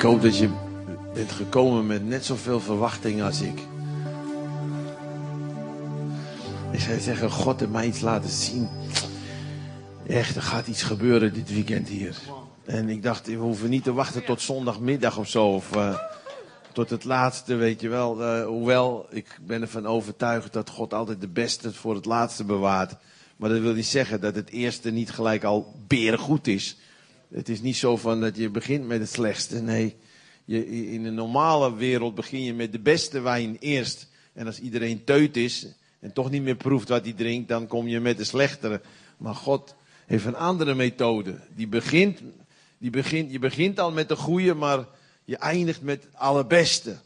Ik hoop dat je bent gekomen met net zoveel verwachting als ik. Ik zou zeggen, God heeft mij iets laten zien. Echt, er gaat iets gebeuren dit weekend hier. En ik dacht, we hoeven niet te wachten tot zondagmiddag of zo. Of uh, tot het laatste, weet je wel. Uh, hoewel, ik ben ervan overtuigd dat God altijd de beste voor het laatste bewaart. Maar dat wil niet zeggen dat het eerste niet gelijk al goed is. Het is niet zo van dat je begint met het slechtste. Nee, je, in een normale wereld begin je met de beste wijn eerst. En als iedereen teut is en toch niet meer proeft wat hij drinkt, dan kom je met de slechtere. Maar God heeft een andere methode. Die begint, die begint, je begint al met de goede, maar je eindigt met het allerbeste.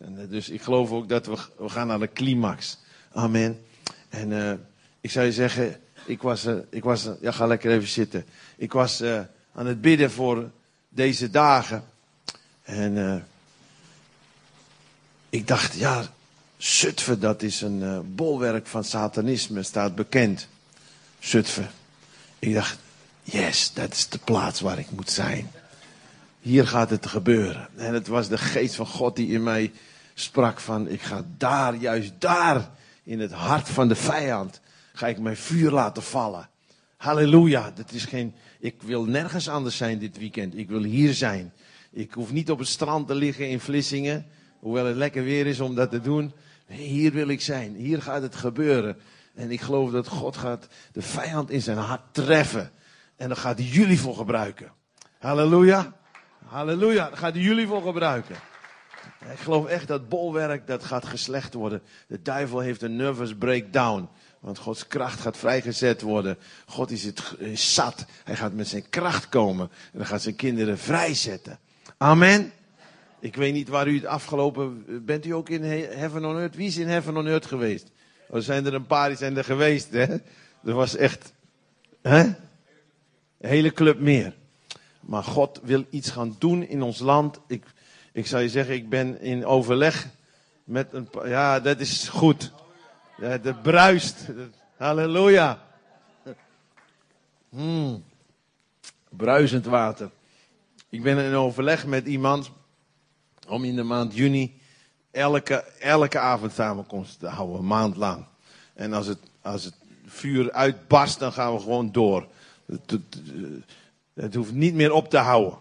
Eh, dus ik geloof ook dat we, we gaan naar de climax. Amen. En uh, ik zou je zeggen, ik was, uh, ik was ja ga lekker even zitten. Ik was aan het bidden voor deze dagen. En uh, ik dacht, ja, Zutphen, dat is een uh, bolwerk van satanisme, staat bekend. Zutphen. Ik dacht, yes, dat is de plaats waar ik moet zijn. Hier gaat het gebeuren. En het was de geest van God die in mij sprak van, ik ga daar, juist daar, in het hart van de vijand, ga ik mijn vuur laten vallen. Halleluja. Dat is geen, ik wil nergens anders zijn dit weekend. Ik wil hier zijn. Ik hoef niet op het strand te liggen in Vlissingen. Hoewel het lekker weer is om dat te doen. Hier wil ik zijn. Hier gaat het gebeuren. En ik geloof dat God gaat de vijand in zijn hart treffen. En daar gaat hij jullie voor gebruiken. Halleluja. Halleluja. Daar gaat hij jullie voor gebruiken. Ik geloof echt dat bolwerk dat gaat geslecht worden. De duivel heeft een nervous breakdown. Want Gods kracht gaat vrijgezet worden. God is het zat. Hij gaat met zijn kracht komen. En dan gaat zijn kinderen vrijzetten. Amen. Ik weet niet waar u het afgelopen... Bent u ook in Heaven on Earth? Wie is in Heaven on Earth geweest? Er oh, zijn er een paar die zijn er geweest, hè? Er was echt... Hè? Een hele club meer. Maar God wil iets gaan doen in ons land. Ik, ik zou je zeggen, ik ben in overleg met een... Ja, dat is goed. Dat bruist. Halleluja. Hmm. Bruisend water. Ik ben in overleg met iemand om in de maand juni elke, elke avond samenkomst te houden, een maand lang. En als het, als het vuur uitbarst, dan gaan we gewoon door. Het, het, het hoeft niet meer op te houden.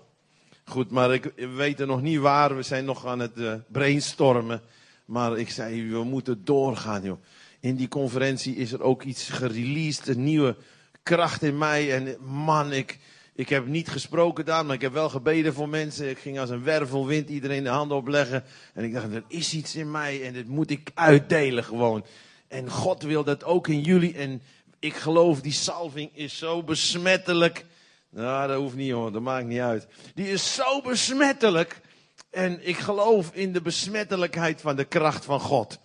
Goed, maar ik, we weten nog niet waar. We zijn nog aan het uh, brainstormen. Maar ik zei, we moeten doorgaan, joh. In die conferentie is er ook iets gereleased, een nieuwe kracht in mij. En man, ik, ik heb niet gesproken daar, maar ik heb wel gebeden voor mensen. Ik ging als een wervelwind iedereen de handen opleggen. En ik dacht, er is iets in mij en dit moet ik uitdelen gewoon. En God wil dat ook in jullie. En ik geloof, die salving is zo besmettelijk. Nou, dat hoeft niet hoor, dat maakt niet uit. Die is zo besmettelijk. En ik geloof in de besmettelijkheid van de kracht van God.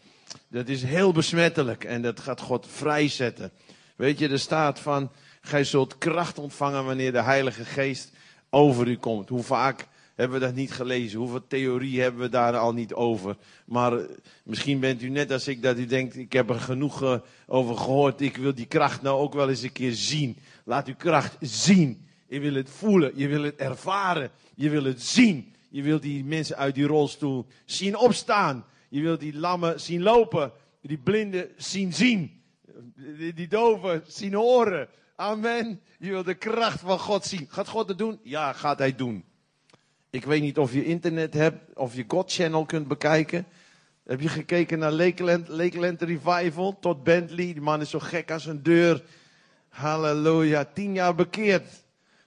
Dat is heel besmettelijk en dat gaat God vrijzetten. Weet je, er staat van, gij zult kracht ontvangen wanneer de Heilige Geest over u komt. Hoe vaak hebben we dat niet gelezen? Hoeveel theorie hebben we daar al niet over? Maar eh, misschien bent u net als ik dat u denkt, ik heb er genoeg eh, over gehoord. Ik wil die kracht nou ook wel eens een keer zien. Laat uw kracht zien. Je wil het voelen, je wil het ervaren, je wil het zien. Je wil die mensen uit die rolstoel zien opstaan. Je wil die lammen zien lopen. Die blinden zien zien. Die, doven zien horen. Amen. Je wil de kracht van God zien. Gaat God het doen? Ja, gaat hij doen. Ik weet niet of je internet hebt, of je God Channel kunt bekijken. Heb je gekeken naar Lakeland, Lakeland Revival? Tot Bentley. Die man is zo gek als een deur. Halleluja. Tien jaar bekeerd.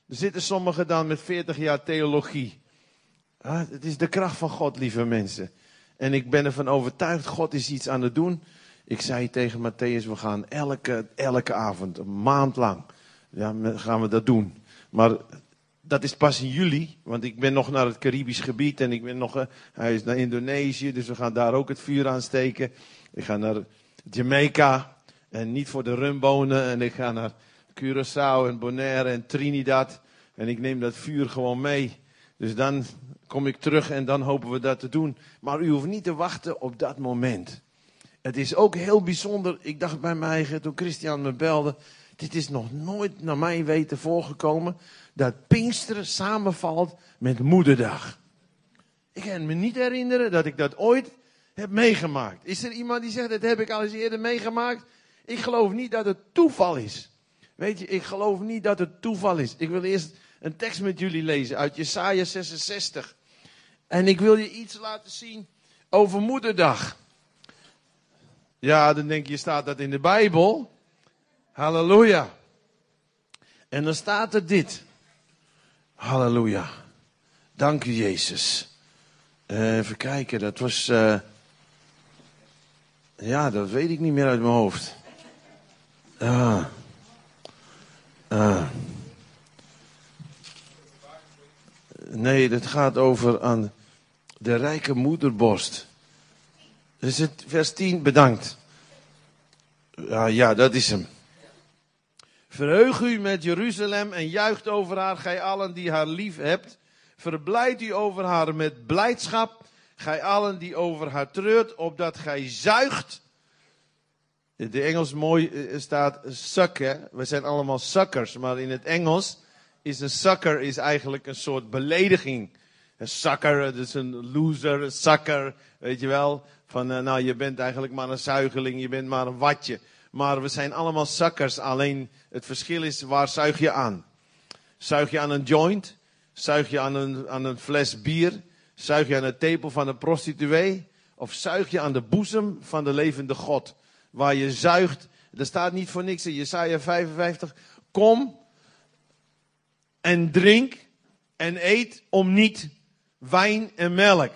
Er zitten sommigen dan met veertig jaar theologie. Ah, het is de kracht van God, lieve mensen. En ik ben ervan overtuigd, God is iets aan het doen. Ik zei tegen Matthäus, we gaan elke, elke avond, een maand lang, ja, gaan we dat doen. Maar dat is pas in juli, want ik ben nog naar het Caribisch gebied en ik ben nog, uh, hij is naar Indonesië, dus we gaan daar ook het vuur aansteken. Ik ga naar Jamaica en niet voor de rumbonen en ik ga naar Curaçao en Bonaire en Trinidad en ik neem dat vuur gewoon mee. Dus dan kom ik terug en dan hopen we dat te doen. Maar u hoeft niet te wachten op dat moment. Het is ook heel bijzonder. Ik dacht bij mij toen Christian me belde. Dit is nog nooit naar mijn weten voorgekomen. Dat Pinksteren samenvalt met Moederdag. Ik kan me niet herinneren dat ik dat ooit heb meegemaakt. Is er iemand die zegt, dat heb ik al eens eerder meegemaakt? Ik geloof niet dat het toeval is. Weet je, ik geloof niet dat het toeval is. Ik wil eerst een tekst met jullie lezen uit Jesaja 66. En ik wil je iets laten zien over moederdag. Ja, dan denk je, staat dat in de Bijbel? Halleluja. En dan staat er dit. Halleluja. Dank u, Jezus. Uh, even kijken, dat was. Uh, ja, dat weet ik niet meer uit mijn hoofd. Ah. Ah. Nee, dat gaat over aan de rijke moederborst. Dus het vers 10, bedankt. Ja, ja, dat is hem. Verheug u met Jeruzalem en juicht over haar, gij allen die haar lief hebt. Verblijd u over haar met blijdschap, gij allen die over haar treurt, opdat gij zuigt. De Engels mooi eh, staat sukken. We zijn allemaal suckers, maar in het Engels is een sucker is eigenlijk een soort belediging. Een sucker, dat is een loser, een sucker, weet je wel. Van, uh, nou, je bent eigenlijk maar een zuigeling, je bent maar een watje. Maar we zijn allemaal suckers, alleen het verschil is, waar zuig je aan? Zuig je aan een joint? Zuig je aan een, aan een fles bier? Zuig je aan de tepel van een prostituee? Of zuig je aan de boezem van de levende God? Waar je zuigt, er staat niet voor niks in Jesaja 55. Kom en drink en eet om niet wijn en melk.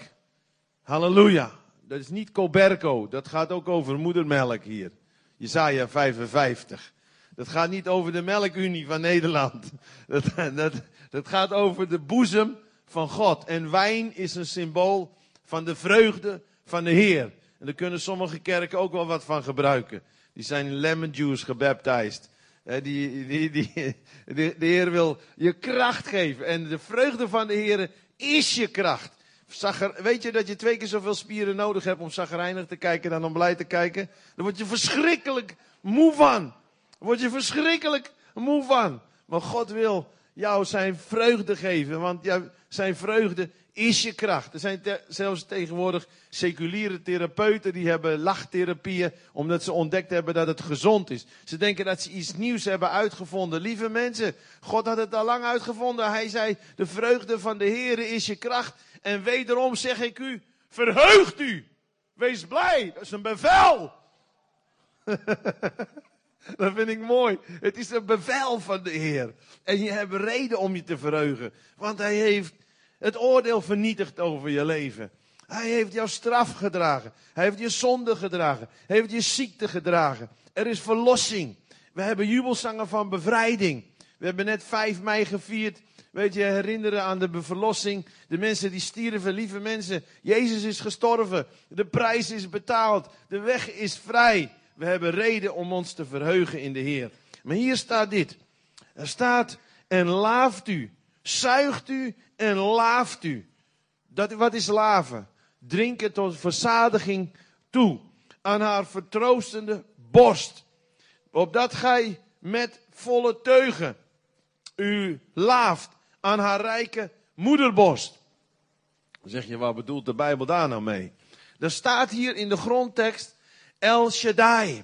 Halleluja. Dat is niet Coberco. Dat gaat ook over moedermelk hier. Jesaja 55. Dat gaat niet over de melkunie van Nederland. Dat, dat, dat gaat over de boezem van God. En wijn is een symbool van de vreugde van de Heer. En daar kunnen sommige kerken ook wel wat van gebruiken. Die zijn lemon juice gebaptized. Die, die, die, de Heer wil je kracht geven. En de vreugde van de Heer is je kracht. weet je dat je twee keer zoveel spieren nodig hebt om zagrijnig te kijken dan om blij te kijken? Dan word je verschrikkelijk moe van. Word je verschrikkelijk moe van. Maar God wil jou zijn vreugde geven. Want zijn vreugde is je kracht. Er zijn zelfs tegenwoordig seculiere therapeuten die hebben lachtherapieën omdat ze ontdekt hebben dat het gezond is. Ze denken dat ze iets nieuws hebben uitgevonden. Lieve mensen, God had het al lang uitgevonden. Hij zei, de vreugde van de Heer is je kracht. En wederom zeg ik u, verheugt u. Wees blij, dat is een bevel. Dat vind ik mooi. Het is een bevel van de Heer. En je hebt reden om je te verheugen. Want Hij heeft het oordeel vernietigd over je leven. Hij heeft jouw straf gedragen. Hij heeft je zonde gedragen. Hij heeft je ziekte gedragen. Er is verlossing. We hebben jubelzangen van bevrijding. We hebben net 5 mei gevierd. Weet je, herinneren aan de verlossing. De mensen die stierven, lieve mensen. Jezus is gestorven. De prijs is betaald. De weg is vrij. We hebben reden om ons te verheugen in de Heer. Maar hier staat dit. Er staat, en laaft u, zuigt u en laaft u. Dat, wat is laven? Drinken tot verzadiging toe. Aan haar vertroostende borst. Opdat gij met volle teugen u laaft aan haar rijke moederborst. Dan zeg je, wat bedoelt de Bijbel daar nou mee? Er staat hier in de grondtekst El Shaddai.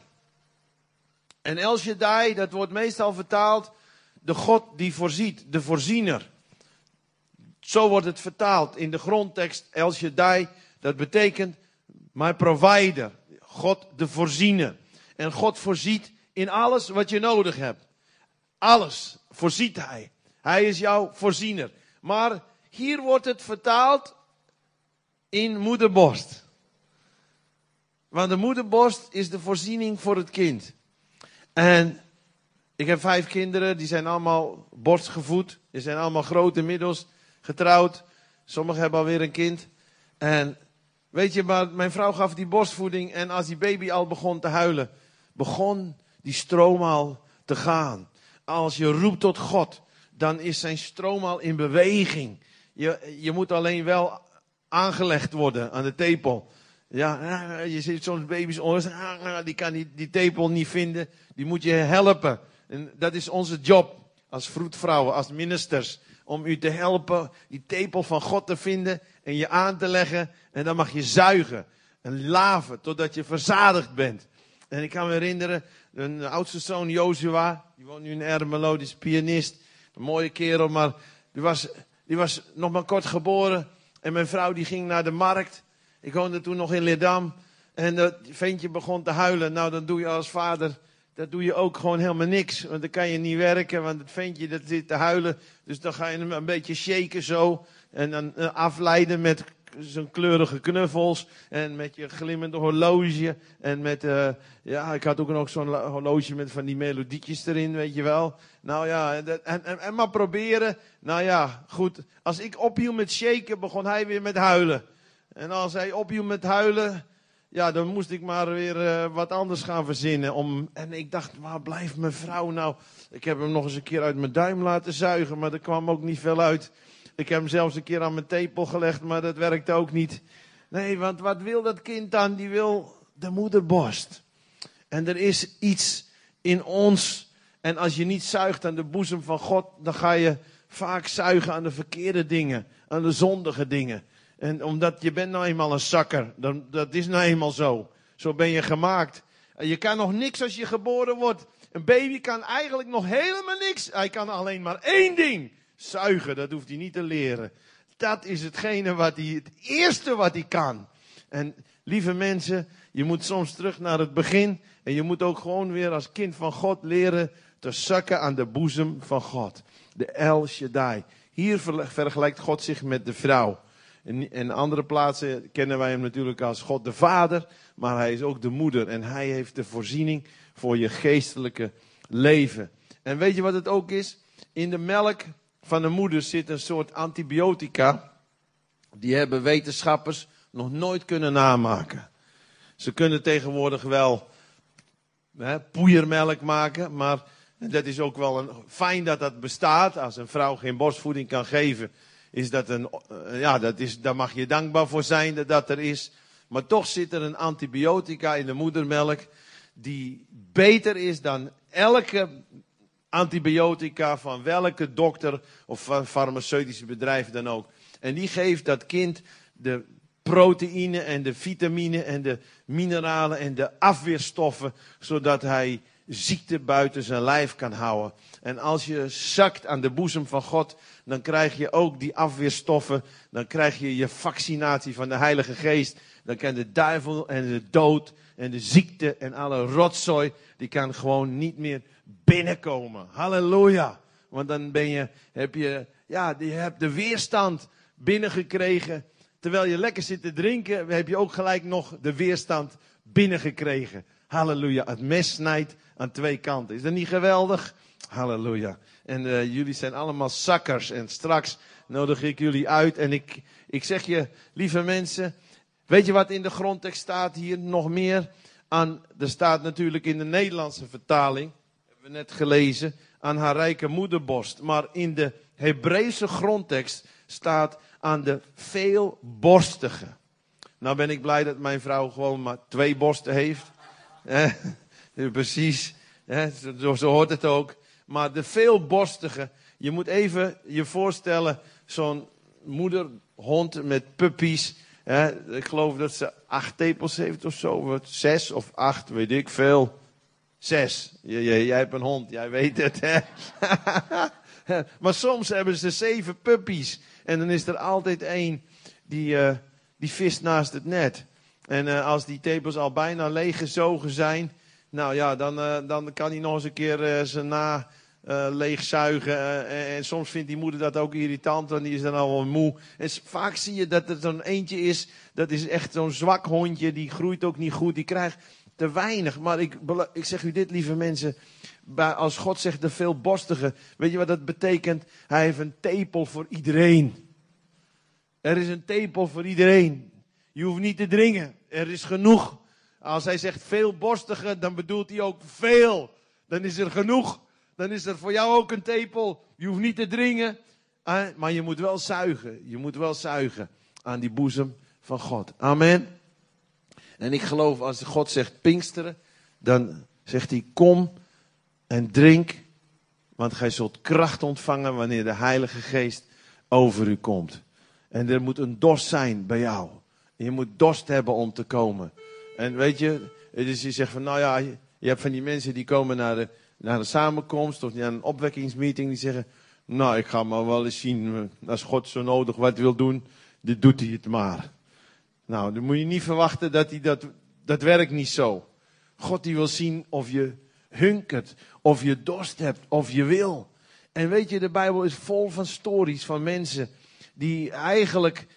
En El Shaddai, dat wordt meestal vertaald de God die voorziet, de voorziener. Zo wordt het vertaald in de grondtekst El Shaddai. Dat betekent my provider. God de voorziener. En God voorziet in alles wat je nodig hebt. Alles voorziet Hij. Hij is jouw voorziener. Maar hier wordt het vertaald in moederborst. Want de moederborst is de voorziening voor het kind. En ik heb vijf kinderen, die zijn allemaal borstgevoed. Die zijn allemaal groot inmiddels, getrouwd. Sommigen hebben alweer een kind. En weet je, maar mijn vrouw gaf die borstvoeding. En als die baby al begon te huilen, begon die stroom al te gaan. Als je roept tot God, dan is zijn stroom al in beweging. Je, je moet alleen wel aangelegd worden aan de tepel. Ja, je ziet soms baby's onder, die kan die tepel niet vinden. Die moet je helpen. En dat is onze job als vroedvrouwen, als ministers. om u te helpen die tepel van God te vinden en je aan te leggen. En dan mag je zuigen en laven totdat je verzadigd bent. En ik kan me herinneren, een oudste zoon Joshua, die woont nu in Ermelo, die is pianist. Een mooie kerel, maar die was, die was nog maar kort geboren. En mijn vrouw die ging naar de markt. Ik woonde toen nog in Leerdam. En dat ventje begon te huilen. Nou, dan doe je als vader, dat doe je ook gewoon helemaal niks. Want dan kan je niet werken, want het ventje dat zit te huilen. Dus dan ga je hem een beetje shaken zo. En dan eh, afleiden met zijn kleurige knuffels. En met je glimmende horloge. En met, uh, ja, ik had ook nog zo'n horloge met van die melodietjes erin, weet je wel. Nou ja, en, en, maar proberen. Nou ja, goed. Als ik ophield met shaken, begon hij weer met huilen. En als hij ophield met huilen, ja, dan moest ik maar weer uh, wat anders gaan verzinnen. Om, en ik dacht, waar blijft mijn vrouw nou? Ik heb hem nog eens een keer uit mijn duim laten zuigen, maar er kwam ook niet veel uit. Ik heb hem zelfs een keer aan mijn tepel gelegd, maar dat werkte ook niet. Nee, want wat wil dat kind dan? Die wil de moederborst. En er is iets in ons. En als je niet zuigt aan de boezem van God, dan ga je vaak zuigen aan de verkeerde dingen, aan de zondige dingen. En omdat je bent nou eenmaal een zakker, dan, dat is nou eenmaal zo. Zo ben je gemaakt. Je kan nog niks als je geboren wordt. Een baby kan eigenlijk nog helemaal niks. Hij kan alleen maar één ding. Zuigen, dat hoeft hij niet te leren. Dat is hetgene wat hij, het eerste wat hij kan. En lieve mensen, je moet soms terug naar het begin. En je moet ook gewoon weer als kind van God leren te zakken aan de boezem van God. De El Shaddai. Hier vergelijkt God zich met de vrouw. In, andere plaatsen kennen wij hem natuurlijk als God de Vader, maar hij is ook de moeder en hij heeft de voorziening voor je geestelijke leven. En weet je wat het ook is? In de melk van de moeder zit een soort antibiotica. Die hebben wetenschappers nog nooit kunnen namaken. Ze kunnen tegenwoordig wel hè, poeiermelk maken, maar dat is ook wel een, fijn dat dat bestaat. Als een vrouw geen borstvoeding kan geven, is dat een, eh, ja, dat is, daar mag je dankbaar voor zijn dat dat er is. Maar toch zit er een antibiotica in de moedermelk die beter is dan elke antibiotica van welke dokter of farmaceutische bedrijven dan ook. En die geeft dat kind de proteïne en de vitamine en de mineralen en de afweerstoffen, zodat hij ziekte buiten zijn lijf kan houden. En als je zakt aan de boezem van God, dan krijg je ook die afweerstoffen. Dan krijg je je vaccinatie van de Heilige Geest. Dan kan de duivel en de dood en de ziekte en alle rotzooi, die kan gewoon niet meer binnenkomen. Halleluja. Want dan ben je, heb je, ja, je hebt de weerstand binnengekregen. Terwijl je lekker zit te drinken, heb je ook gelijk nog de weerstand binnengekregen. Halleluja. Het mes snijdt aan twee kanten. Is dat niet geweldig? Halleluja. En uh, jullie zijn allemaal zakkers. En straks nodig ik jullie uit. En ik, ik zeg je, lieve mensen. Weet je wat in de grondtekst staat hier nog meer? Aan, er staat natuurlijk in de Nederlandse vertaling. Hebben we net gelezen. Aan haar rijke moederborst. Maar in de Hebreeuwse grondtekst staat aan de veelborstige. Nou ben ik blij dat mijn vrouw gewoon maar twee borsten heeft. Eh, precies. Eh, zo hoort het ook maar de veelborstige. Je moet even je voorstellen, zo'n moederhond met puppies. Hè, ik geloof dat ze acht tepels heeft of zo. Zes of acht, weet ik veel. Zes. Jij, hebt een hond, jij weet het. Hè? maar soms hebben ze zeven puppies. En dan is er altijd één die, uh, die vist naast het net. En uh, als die tepels al bijna leeggezogen zijn. Nou ja, dan, uh, dan kan hij nog eens een keer zijn na uh, leegzuigen. Uh, en soms vindt die moeder dat ook irritant, want die is dan al moe. En vaak zie je dat er zo'n eentje is, dat is echt zo'n zwak hondje, die groeit ook niet goed, die krijgt te weinig. Maar ik, ik zeg u dit, lieve mensen, als God zegt de veelbostige, weet je wat dat betekent? Hij heeft een tepel voor iedereen. Er is een tepel voor iedereen. Je hoeft niet te dringen, er is genoeg. Als hij zegt veelborstige, dan bedoelt hij ook veel. Dan is er genoeg dan is er voor jou ook een tepel. Je hoeft niet te dringen, maar je moet wel zuigen. Je moet wel zuigen aan die boezem van God. Amen. En ik geloof als God zegt pinksteren, dan zegt hij kom en drink Want gij zult kracht ontvangen wanneer de Heilige Geest over u komt. En er moet een dorst zijn bij jou. Je moet dorst hebben om te komen. En weet je, dus je zegt van, nou ja, je hebt van die mensen die komen naar de, naar de samenkomst of naar een opwekkingsmeeting. Die zeggen, nou ik ga maar wel eens zien, als God zo nodig wat wil doen, dan doet hij het maar. Nou, dan moet je niet verwachten dat hij dat, dat werkt niet zo. God die wil zien of je hunkert, of je dorst hebt, of je wil. En weet je, de Bijbel is vol van stories van mensen die eigenlijk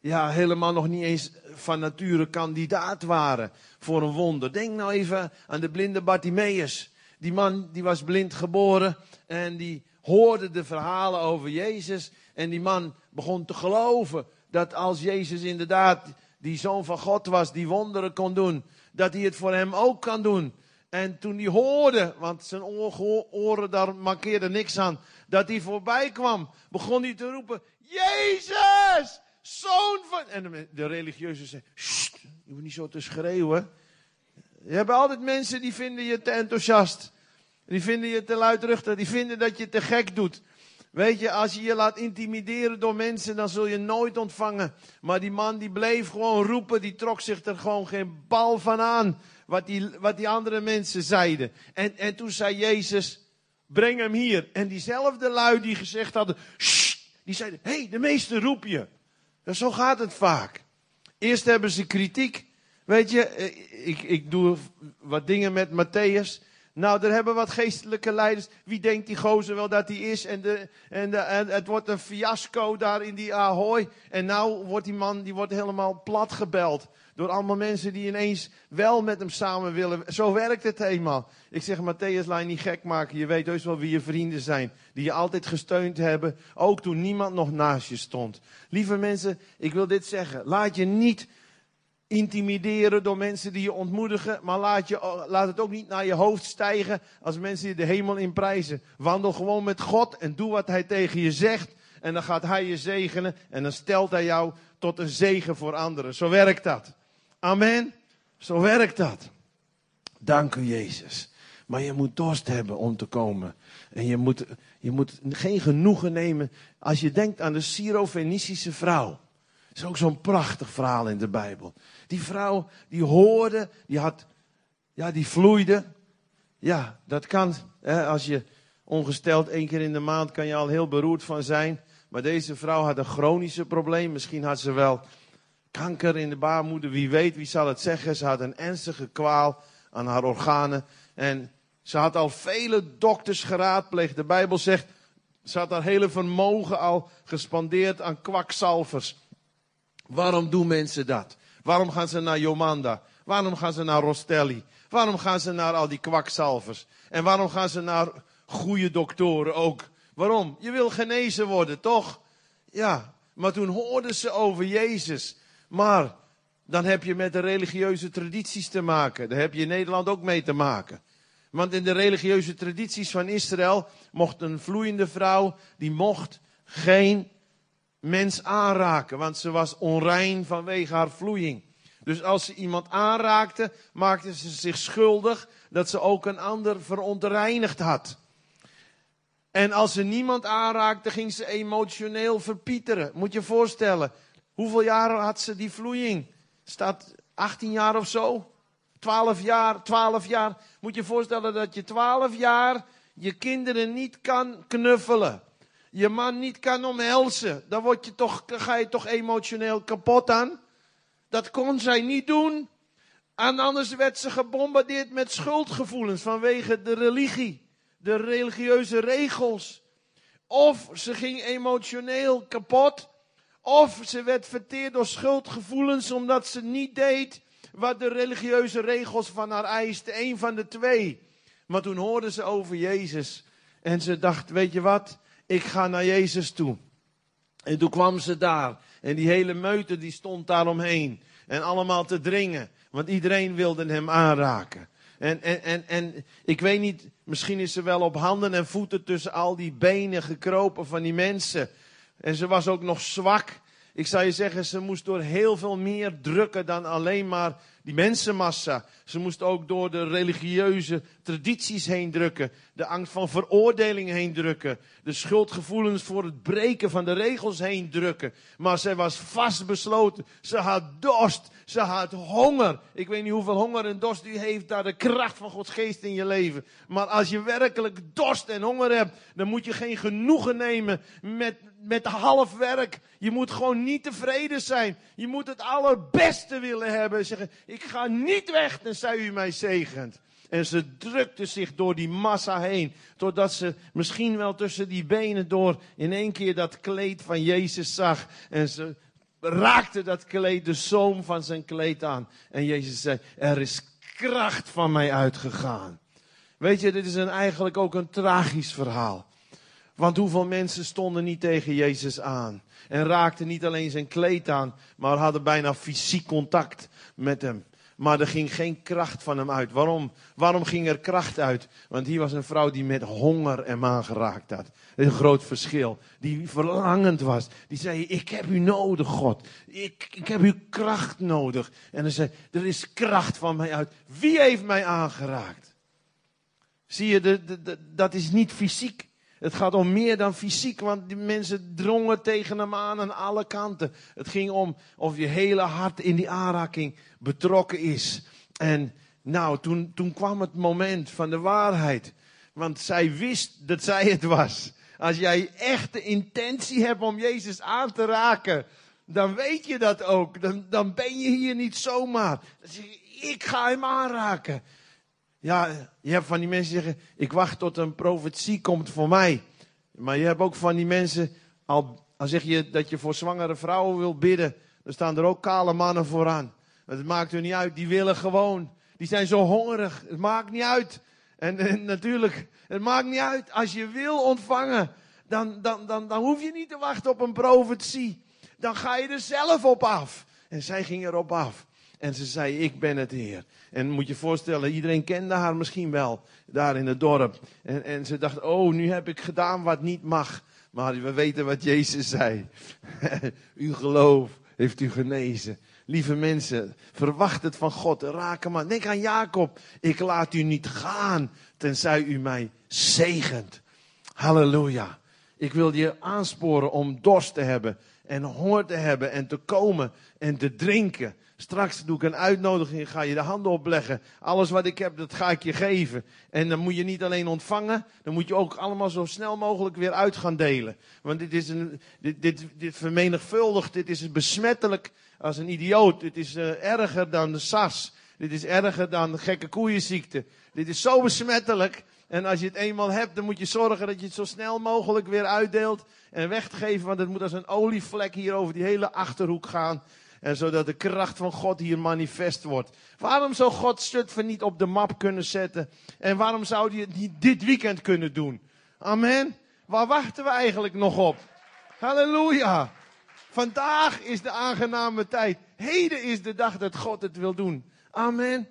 ja, helemaal nog niet eens van nature kandidaat waren voor een wonder. Denk nou even aan de blinde Bartimaeus. Die man die was blind geboren en die hoorde de verhalen over Jezus. En die man begon te geloven dat als Jezus inderdaad die zoon van God was, die wonderen kon doen, dat hij het voor hem ook kan doen. En toen hij hoorde, want zijn oren daar markeerden niks aan, dat hij voorbij kwam, begon hij te roepen, Jezus, zoon van... En de religieuze zei, je hoeft niet zo te schreeuwen. Je hebt altijd mensen die vinden je te enthousiast. Die vinden je te luidruchtig, die vinden dat je te gek doet. Weet je, als je je laat intimideren door mensen, dan zul je nooit ontvangen. Maar die man die bleef gewoon roepen, die trok zich er gewoon geen bal van aan. Wat die, wat die andere mensen zeiden. En, en toen zei Jezus, breng hem hier. En diezelfde lui die gezegd hadden, die zeiden, hé, hey, de meester roep je. En zo gaat het vaak. Eerst hebben ze kritiek. Weet je, eh, ik, ik doe wat dingen met Matthäus. Nou, er hebben wat geestelijke leiders. Wie denkt die gozer wel dat hij is? En, de, en, de, het wordt een fiasco daar in die Ahoy. En nou wordt die man die wordt helemaal plat gebeld. Door allemaal mensen die ineens wel met hem samen willen. Zo werkt het eenmaal. Ik zeg, Matthäus, laat je niet gek maken. Je weet heus wel wie je vrienden zijn. Die je altijd gesteund hebben. Ook toen niemand nog naast je stond. Lieve mensen, ik wil dit zeggen. Laat je niet intimideren door mensen die je ontmoedigen. Maar laat, je, laat het ook niet naar je hoofd stijgen als mensen je de hemel in prijzen. Wandel gewoon met God en doe wat hij tegen je zegt. En dan gaat hij je zegenen en dan stelt hij jou tot een zegen voor anderen. Zo werkt dat. Amen. Zo werkt dat. Dank u Jezus. Maar je moet dorst hebben om te komen. En je moet, je moet geen genoegen nemen als je denkt aan de Syro-Fenicische vrouw. Is ook zo'n prachtig verhaal in de Bijbel. Die vrouw, die hoorde, die had, ja, die vloeide. Ja, dat kan. Hè, als je ongesteld één keer in de maand kan je al heel beroerd van zijn. Maar deze vrouw had een chronische probleem. Misschien had ze wel kanker in de baarmoeder. Wie weet, wie zal het zeggen. Ze had een ernstige kwaal aan haar organen. En ze had al vele dokters geraadpleegd. De Bijbel zegt, ze had haar hele vermogen al gespandeerd aan kwakzalvers. Waarom doen mensen dat? Waarom gaan ze naar Jomanda? Waarom gaan ze naar Rostelli? Waarom gaan ze naar al die kwakzalvers? En waarom gaan ze naar goede doktoren ook? Waarom? Je wil genezen worden, toch? Ja, maar toen hoorden ze over Jezus. Maar dan heb je met de religieuze tradities te maken. Daar heb je in Nederland ook mee te maken. Want in de religieuze tradities van Israël mocht een vloeiende vrouw, die mocht geen mens aanraken, want ze was onrein vanwege haar vloeiing. Dus als ze iemand aanraakte, maakte ze zich schuldig dat ze ook een ander verontreinigd had. En als ze niemand aanraakte, ging ze emotioneel verpieteren. Moet je je voorstellen, hoeveel jaren had ze die vloeiing? Staat 18 jaar of zo? 12 jaar, 12 jaar. Moet je je voorstellen dat je 12 jaar je kinderen niet kan knuffelen je man niet kan omhelzen, dan word je toch, ga je toch emotioneel kapot aan. Dat kon zij niet doen. En anders werd ze gebombardeerd met schuldgevoelens vanwege de religie, de religieuze regels. Of ze ging emotioneel kapot, of ze werd verteerd door schuldgevoelens omdat ze niet deed wat de religieuze regels van haar eisten. Een van de twee. Maar toen hoorde ze over Jezus en ze dacht, weet je wat? Ik ga naar Jezus toe. En toen kwam ze daar. En die hele meute die stond daar omheen. En allemaal te dringen. Want iedereen wilde hem aanraken. En, en, en, en ik weet niet, misschien is ze wel op handen en voeten tussen al die benen gekropen van die mensen. En ze was ook nog zwak. Ik zou je zeggen, ze moest door heel veel meer drukken dan alleen maar die mensenmassa. Ze moest ook door de religieuze tradities heen drukken. De angst van veroordeling heen drukken. De schuldgevoelens voor het breken van de regels heen drukken. Maar zij was vastbesloten. Ze had dorst. Ze had honger. Ik weet niet hoeveel honger en dorst u heeft daar de kracht van Gods geest in je leven. Maar als je werkelijk dorst en honger hebt, dan moet je geen genoegen nemen met, met half werk. Je moet gewoon niet tevreden zijn. Je moet het allerbeste willen hebben. Zeggen, ik ga niet weg tenzij u mij zegent. En ze drukte zich door die massa heen. Totdat ze misschien wel tussen die benen door in één keer dat kleed van Jezus zag. En ze raakte dat kleed, de zoom van zijn kleed aan. En Jezus zei, er is kracht van mij uitgegaan. Weet je, dit is een, eigenlijk ook een tragisch verhaal. Want hoeveel mensen stonden niet tegen Jezus aan? En raakten niet alleen zijn kleed aan, maar hadden bijna fysiek contact met hem. Maar er ging geen kracht van hem uit. Waarom? Waarom ging er kracht uit? Want hier was een vrouw die met honger hem aangeraakt had. Een groot verschil. Die verlangend was. Die zei, ik heb u nodig, God. Ik, ik heb uw kracht nodig. En hij zei, er is kracht van mij uit. Wie heeft mij aangeraakt? Zie je, de, de, de, dat is niet fysiek. Het gaat om meer dan fysiek, want die mensen drongen tegen hem aan aan alle kanten. Het ging om of je hele hart in die aanraking betrokken is. En nou, toen, toen kwam het moment van de waarheid. Want zij wist dat zij het was. Als jij echt de intentie hebt om Jezus aan te raken, dan weet je dat ook. Dan, dan ben je hier niet zomaar. Dan zeg je, ik ga hem aanraken. Ja, je hebt van die mensen die zeggen, ik wacht tot een profetie komt voor mij. Maar je hebt ook van die mensen, al, al zeg je dat je voor zwangere vrouwen wil bidden, dan staan er ook kale mannen vooraan. Het maakt er niet uit, die willen gewoon. Die zijn zo hongerig, het maakt niet uit. En, en natuurlijk, het maakt niet uit. Als je wil ontvangen, dan, dan, dan, dan hoef je niet te wachten op een profetie. Dan ga je er zelf op af. En zij ging erop af. En ze zei, ik ben het Heer. En moet je voorstellen, iedereen kende haar misschien wel, daar in het dorp. En, en ze dacht, oh, nu heb ik gedaan wat niet mag. Maar we weten wat Jezus zei. Uw geloof heeft u genezen. Lieve mensen, verwacht het van God. Raak hem aan. Denk aan Jacob. Ik laat u niet gaan, tenzij u mij zegent. Halleluja. Ik wil je aansporen om dorst te hebben en honger te hebben en te komen en te drinken. Straks doe ik een uitnodiging, ga je de handen opleggen. Alles wat ik heb, dat ga ik je geven. En dan moet je niet alleen ontvangen, dan moet je ook allemaal zo snel mogelijk weer uit gaan delen. Want dit is een, dit, dit, dit vermenigvuldigt, dit is besmettelijk als een idioot. Dit is uh, erger dan de SARS. Dit is erger dan de gekke koeienziekte. Dit is zo besmettelijk. En als je het eenmaal hebt, dan moet je zorgen dat je het zo snel mogelijk weer uitdeelt en weggeven. Want het moet als een olievlek hier over die hele achterhoek gaan. En zodat de kracht van God hier manifest wordt. Waarom zou God Zutphen niet op de map kunnen zetten? En waarom zou hij het niet dit weekend kunnen doen? Amen. Waar wachten we eigenlijk nog op? Halleluja. Vandaag is de aangename tijd. Heden is de dag dat God het wil doen. Amen.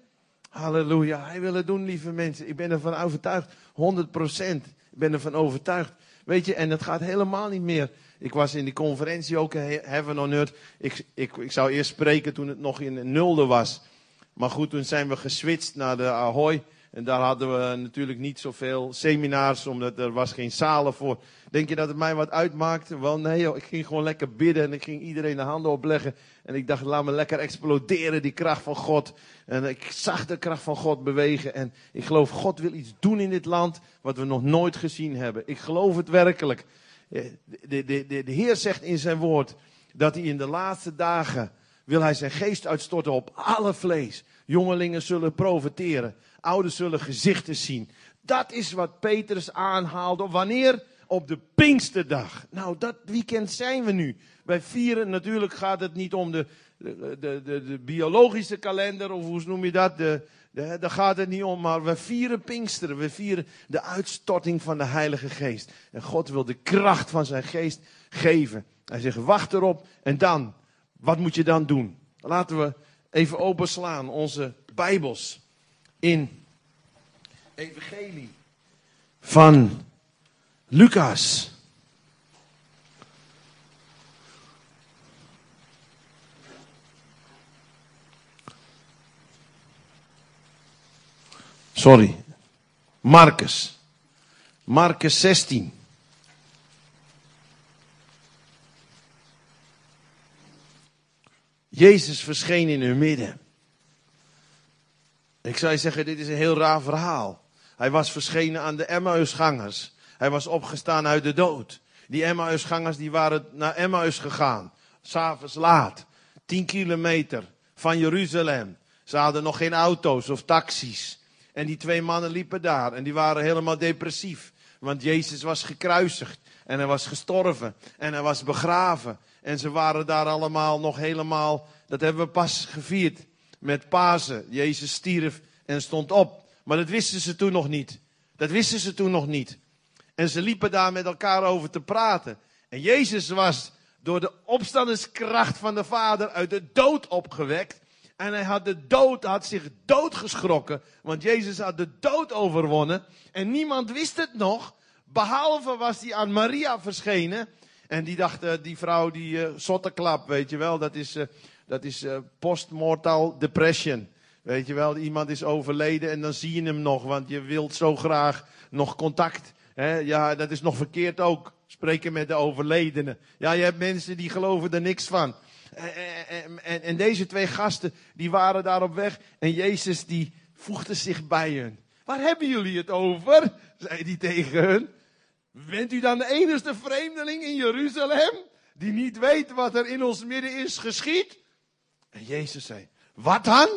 Halleluja. Hij wil het doen, lieve mensen. Ik ben ervan overtuigd. 100 procent. Ik ben ervan overtuigd. Weet je, en het gaat helemaal niet meer ik was in die conferentie ook, Heaven on Earth. Ik, ik, ik zou eerst spreken toen het nog in nulde was. Maar goed, toen zijn we geswitcht naar de Ahoy. En daar hadden we natuurlijk niet zoveel seminars, omdat er was geen zalen voor. Denk je dat het mij wat uitmaakte? Wel nee ik ging gewoon lekker bidden en ik ging iedereen de handen opleggen. En ik dacht, laat me lekker exploderen, die kracht van God. En ik zag de kracht van God bewegen. En ik geloof, God wil iets doen in dit land wat we nog nooit gezien hebben. Ik geloof het werkelijk. De, de, de, de Heer zegt in zijn woord dat hij in de laatste dagen wil hij zijn geest uitstorten op alle vlees. Jongelingen zullen profiteren, ouders zullen gezichten zien. Dat is wat Petrus aanhaalde. Wanneer? Op de Pinksterdag. Nou, dat weekend zijn we nu. Bij vieren, natuurlijk gaat het niet om de, de, de, de, de biologische kalender, of hoe noem je dat? De, daar gaat het niet om, maar we vieren Pinksteren. We vieren de uitstorting van de Heilige Geest. En God wil de kracht van zijn geest geven. Hij zegt, wacht erop. En dan, wat moet je dan doen? Laten we even openslaan onze Bijbels in Evangelie van Lucas. Sorry. Marcus. Marcus 16. Jezus verscheen in hun midden. Ik zou je zeggen, dit is een heel raar verhaal. Hij was verschenen aan de Emmausgangers. Hij was opgestaan uit de dood. Die Emmausgangers die waren naar Emmaus gegaan. S'avonds laat. 10 kilometer van Jeruzalem. Ze hadden nog geen auto's of taxis. En die twee mannen liepen daar en die waren helemaal depressief. Want Jezus was gekruisigd en hij was gestorven en hij was begraven. En ze waren daar allemaal nog helemaal, dat hebben we pas gevierd met Pasen. Jezus stierf en stond op. Maar dat wisten ze toen nog niet. Dat wisten ze toen nog niet. En ze liepen daar met elkaar over te praten. En Jezus was door de opstandingskracht van de Vader uit de dood opgewekt. En hij had de dood, had zich doodgeschrokken. Want Jezus had de dood overwonnen. En niemand wist het nog. Behalve was hij aan Maria verschenen. En die dacht, uh, die vrouw, die uh, zotteklap, weet je wel. Dat is, uh, dat is postmortal depression. Weet je wel, iemand is overleden en dan zie je hem nog. Want je wilt zo graag nog contact. Ja, dat is nog verkeerd ook. Spreken met de overledene. Ja, je hebt mensen die geloven er niks van. En, en, en, deze twee gasten, die waren daar op weg. En Jezus, die voegde zich bij hun. Waar hebben jullie het over? zei hij tegen hun. Bent u dan de enige vreemdeling in Jeruzalem? Die niet weet wat er in ons midden is geschied? En Jezus zei, wat dan?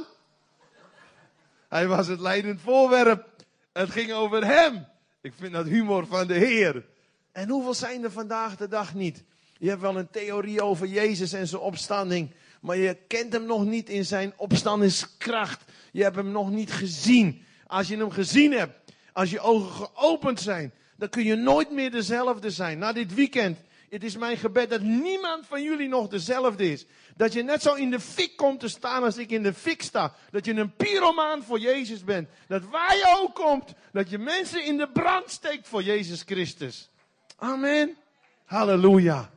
Hij was het leidend voorwerp. Het ging over hem. Ik vind dat humor van de Heer. En hoeveel zijn er vandaag de dag niet? Je hebt wel een theorie over Jezus en zijn opstanding. Maar je kent hem nog niet in zijn opstandingskracht. Je hebt hem nog niet gezien. Als je hem gezien hebt, als je ogen geopend zijn, dan kun je nooit meer dezelfde zijn. Na dit weekend, het is mijn gebed dat niemand van jullie nog dezelfde is. Dat je net zo in de fik komt te staan als ik in de fik sta. Dat je een pyromaan voor Jezus bent. Dat waar je ook komt, dat je mensen in de brand steekt voor Jezus Christus. Amen. Halleluja.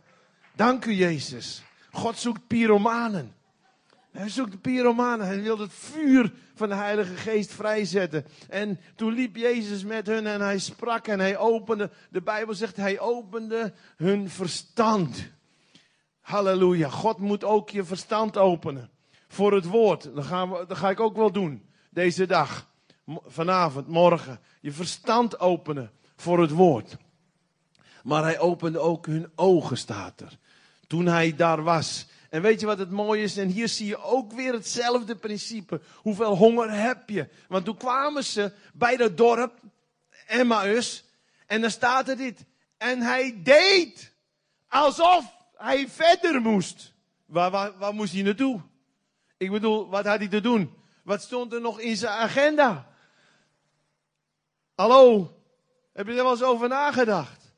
Dank u Jezus. God zoekt pyromanen. Hij zoekt de pyromanen. Hij wil het vuur van de Heilige Geest vrijzetten. En toen liep Jezus met hun en hij sprak en hij opende. De Bijbel zegt hij opende hun verstand. Halleluja. God moet ook je verstand openen. Voor het woord. Dat, gaan we, dat ga ik ook wel doen. Deze dag. Vanavond, morgen. Je verstand openen voor het woord. Maar hij opende ook hun ogen, staat er. Toen hij daar was. En weet je wat het mooie is? En hier zie je ook weer hetzelfde principe. Hoeveel honger heb je? Want toen kwamen ze bij dat dorp, Emmaus. En dan staat er dit. En hij deed alsof hij verder moest. Waar, waar, moest hij naartoe? Ik bedoel, wat had hij te doen? Wat stond er nog in zijn agenda? Hallo? Heb je er wel eens over nagedacht?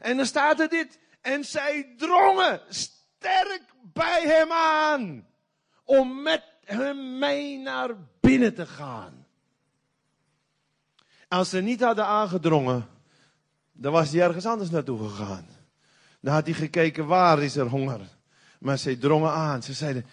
En dan staat er dit. En zij drongen sterk bij hem aan. Om met hem mee naar binnen te gaan. Als ze niet hadden aangedrongen, dan was hij ergens anders naartoe gegaan. Dan had hij gekeken, waar is er honger? Maar ze drongen aan. Ze zeiden,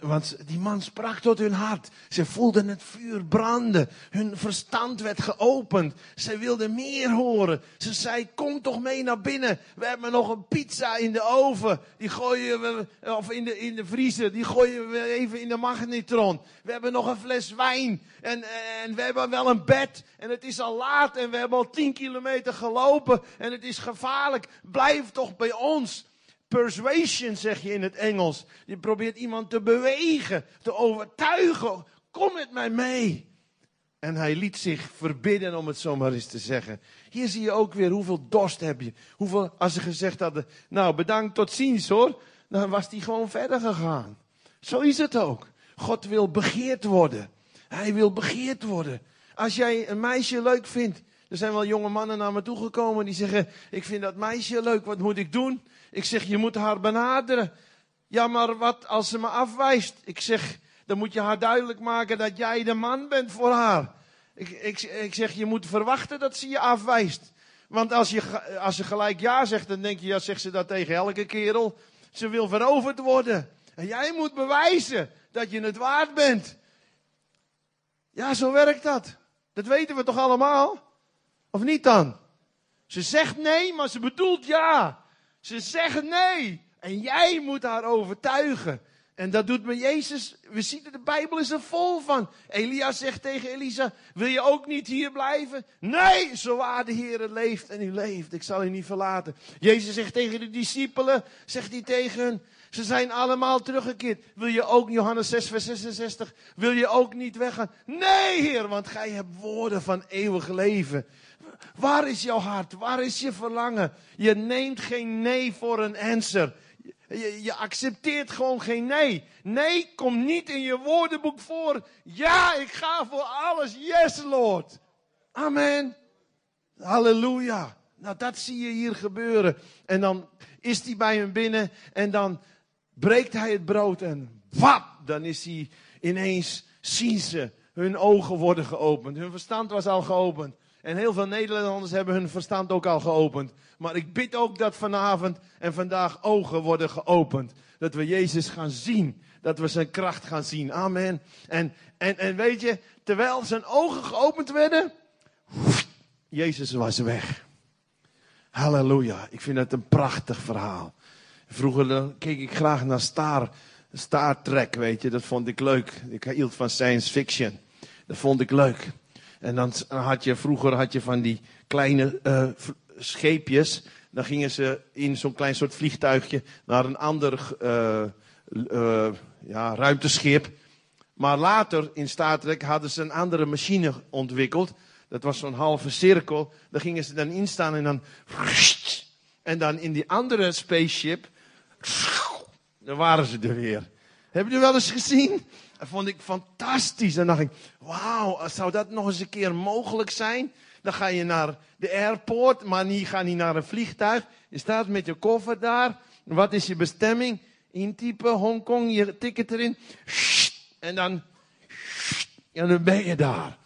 want die man sprak tot hun hart. Ze voelden het vuur branden. Hun verstand werd geopend. Ze wilden meer horen. Ze zei, kom toch mee naar binnen. We hebben nog een pizza in de oven. Die gooien we, of in de, in de vriezer. Die gooien we even in de magnetron. We hebben nog een fles wijn. En, en we hebben wel een bed. En het is al laat. En we hebben al tien kilometer gelopen. En het is gevaarlijk. Blijf toch bij ons. Persuasion zeg je in het Engels. Je probeert iemand te bewegen, te overtuigen. Kom met mij mee. En hij liet zich verbidden, om het zo maar eens te zeggen. Hier zie je ook weer hoeveel dorst heb je. Hoeveel, als ze gezegd hadden, nou bedankt, tot ziens hoor. Dan was hij gewoon verder gegaan. Zo is het ook. God wil begeerd worden. Hij wil begeerd worden. Als jij een meisje leuk vindt. Er zijn wel jonge mannen naar me toegekomen die zeggen, ik vind dat meisje leuk, wat moet ik doen? Ik zeg, je moet haar benaderen. Ja, maar wat als ze me afwijst? Ik zeg, dan moet je haar duidelijk maken dat jij de man bent voor haar. Ik, ik, ik zeg, je moet verwachten dat ze je afwijst. Want als, je, als ze gelijk ja zegt, dan denk je, ja, zegt ze dat tegen elke kerel. Ze wil veroverd worden. En jij moet bewijzen dat je het waard bent. Ja, zo werkt dat. Dat weten we toch allemaal? Of niet dan? Ze zegt nee, maar ze bedoelt ja. Ze zegt nee. En jij moet haar overtuigen. En dat doet met Jezus. We zien de Bijbel is er vol van. Elia zegt tegen Elisa, wil je ook niet hier blijven? Nee, zo waar de Heer leeft en u leeft. Ik zal u niet verlaten. Jezus zegt tegen de discipelen, zegt hij tegen hen, ze zijn allemaal teruggekeerd. Wil je ook, Johannes 6, vers 66, wil je ook niet weggaan? Nee, Heer, want gij hebt woorden van eeuwig leven. Waar is jouw hart? Waar is je verlangen? Je neemt geen nee voor een answer. Je, accepteert gewoon geen nee. Nee komt niet in je woordenboek voor. Ja, ik ga voor alles. Yes, Lord. Amen. Halleluja. Nou, dat zie je hier gebeuren. En dan is hij bij hem binnen en dan breekt hij het brood en wap, dan is hij ineens, zien ze, hun ogen worden geopend. Hun verstand was al geopend. En heel veel Nederlanders hebben hun verstand ook al geopend. Maar ik bid ook dat vanavond en vandaag ogen worden geopend. Dat we Jezus gaan zien. Dat we zijn kracht gaan zien. Amen. En, en, en weet je, terwijl zijn ogen geopend werden, Jezus was weg. Halleluja. Ik vind het een prachtig verhaal. Vroeger keek ik graag naar Star, Star Trek, weet je. Dat vond ik leuk. Ik hield van science fiction. Dat vond ik leuk. En dan had je, vroeger had je van die kleine uh, scheepjes. Dan gingen ze in zo'n klein soort vliegtuigje naar een ander uh, uh, ja, ruimteschip. Maar later in Star Trek hadden ze een andere machine ontwikkeld. Dat was zo'n halve cirkel. Daar gingen ze dan instaan en dan. En dan in die andere spaceship. Dan waren ze er weer. Hebben jullie wel eens gezien? Dat vond ik fantastisch. Dan dacht ik, wauw, zou dat nog eens een keer mogelijk zijn? Dan ga je naar de airport, maar niet, ga niet naar een vliegtuig. Je staat met je koffer daar. Wat is je bestemming? Intypen, Hongkong, je ticket erin. En dan, en dan ben je daar.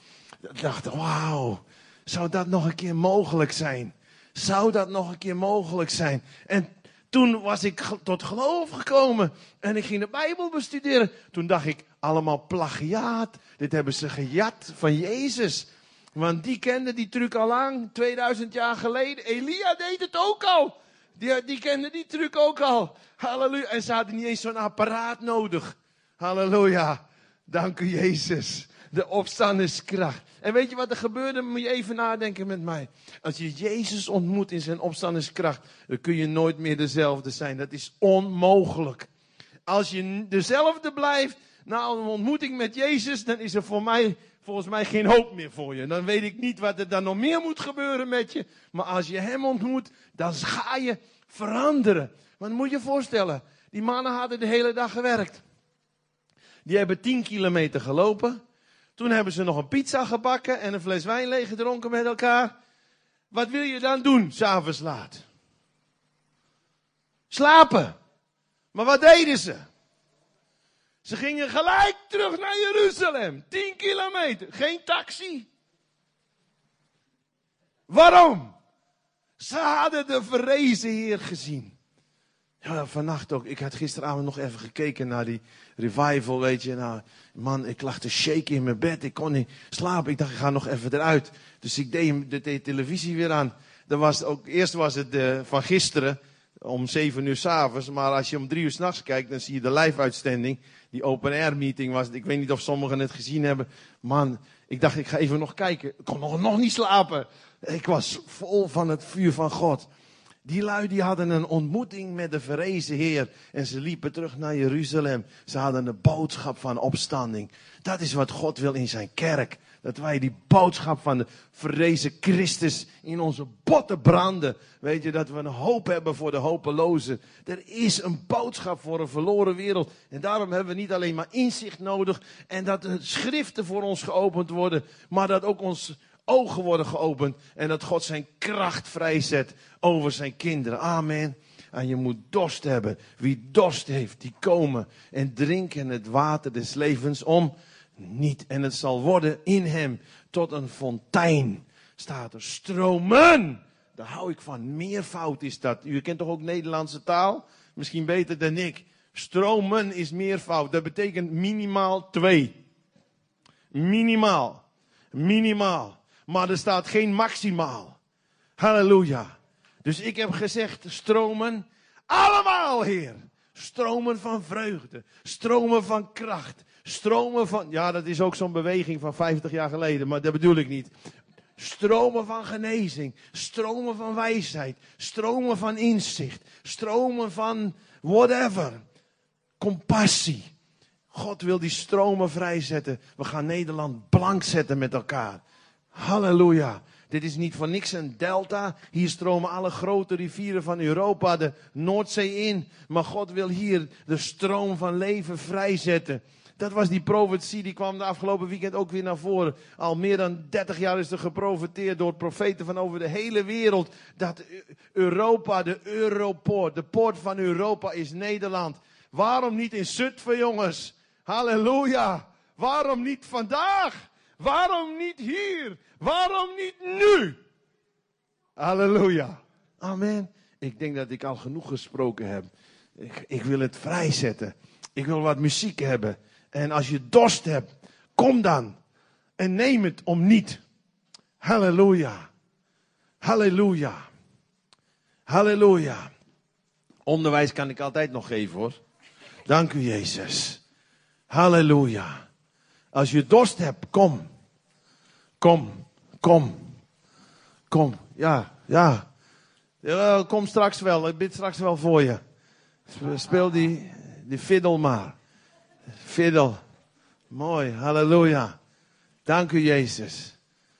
Ik dacht, wauw, zou dat nog een keer mogelijk zijn? Zou dat nog een keer mogelijk zijn? En toen was ik tot geloof gekomen en ik ging de Bijbel bestuderen. Toen dacht ik, allemaal plagiaat. Dit hebben ze gejat van Jezus. Want die kende die truc al lang, 2000 jaar geleden. Elia deed het ook al. Die, die kende die truc ook al. Halleluja. En ze hadden niet eens zo'n apparaat nodig. Halleluja. Dank u Jezus. De opstandingskracht. En weet je wat er gebeurde? Moet je even nadenken met mij. Als je Jezus ontmoet in zijn opstandingskracht, dan kun je nooit meer dezelfde zijn. Dat is onmogelijk. Als je dezelfde blijft na een ontmoeting met Jezus, dan is er voor mij volgens mij geen hoop meer voor je. Dan weet ik niet wat er dan nog meer moet gebeuren met je. Maar als je hem ontmoet, dan ga je veranderen. Want moet je voorstellen, die mannen hadden de hele dag gewerkt. Die hebben 10 kilometer gelopen. Toen hebben ze nog een pizza gebakken en een fles wijn leeggedronken met elkaar. Wat wil je dan doen, s'avonds laat? Slapen. Maar wat deden ze? Ze gingen gelijk terug naar Jeruzalem. 10 kilometer. Geen taxi. Waarom? Ze hadden de verrezen Heer gezien. Ja, vannacht ook. Ik had gisteravond nog even gekeken naar die revival, weet je. Nou, man, ik lag te shaken in mijn bed. Ik kon niet slapen. Ik dacht, ik ga nog even eruit. Dus ik deed de, televisie weer aan. Dan was ook, eerst was het eh, van gisteren om zeven uur s'avonds. Maar als je om drie uur s'nachts kijkt, dan zie je de live-uitzending. Die open-air meeting was. Ik weet niet of sommigen het gezien hebben. Man, ik dacht, ik ga even nog kijken. Ik kon nog, nog niet slapen. Ik was vol van het vuur van God. Die lui die hadden een ontmoeting met de verrezen Heer. En ze liepen terug naar Jeruzalem. Ze hadden een boodschap van opstanding. Dat is wat God wil in zijn kerk. Dat wij die boodschap van de verrezen Christus in onze botten branden. Weet je, dat we een hoop hebben voor de hopelozen. Er is een boodschap voor een verloren wereld. En daarom hebben we niet alleen maar inzicht nodig. En dat de schriften voor ons geopend worden. Maar dat ook ons ogen worden geopend. En dat God zijn kracht vrijzet over zijn kinderen. Amen. En je moet dorst hebben. Wie dorst heeft, die komen en drinken het water des levens om niet. En het zal worden in hem tot een fontein. Staat er stromen. Daar hou ik van. Meervoud is dat. U kent toch ook Nederlandse taal? Misschien beter dan ik. Stromen is meervoud. Dat betekent minimaal twee. Minimaal. Minimaal. Maar er staat geen maximaal. Halleluja. Dus ik heb gezegd, stromen, allemaal, Heer. Stromen van vreugde, stromen van kracht, stromen van, ja dat is ook zo'n beweging van 50 jaar geleden, maar dat bedoel ik niet. Stromen van genezing, stromen van wijsheid, stromen van inzicht, stromen van whatever. Compassie. God wil die stromen vrijzetten. We gaan Nederland blank zetten met elkaar. Halleluja. Dit is niet voor niks een delta. Hier stromen alle grote rivieren van Europa de Noordzee in. Maar God wil hier de stroom van leven vrijzetten. Dat was die profetie, die kwam de afgelopen weekend ook weer naar voren. Al meer dan 30 jaar is er geprofeteerd door profeten van over de hele wereld. Dat Europa, de Europoort, de poort van Europa is Nederland. Waarom niet in Zutphen, jongens? Halleluja. Waarom niet vandaag? Waarom niet hier? Waarom niet nu? Halleluja. Amen. Ik denk dat ik al genoeg gesproken heb. Ik, ik wil het vrijzetten. Ik wil wat muziek hebben. En als je dorst hebt, kom dan. En neem het om niet. Halleluja. Halleluja. Halleluja. Onderwijs kan ik altijd nog geven hoor. Dank u Jezus. Halleluja. Als je dorst hebt, kom. Kom, kom, kom. Ja, ja. ja kom straks wel. Ik bid straks wel voor je. Speel die, die fiddle maar. Fiddle. Mooi, halleluja. Dank u Jezus.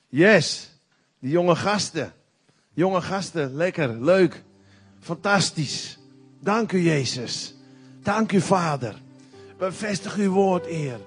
Yes, die jonge gasten. Jonge gasten, lekker, leuk. Fantastisch. Dank u Jezus. Dank u Vader. Bevestig uw woord, Heer.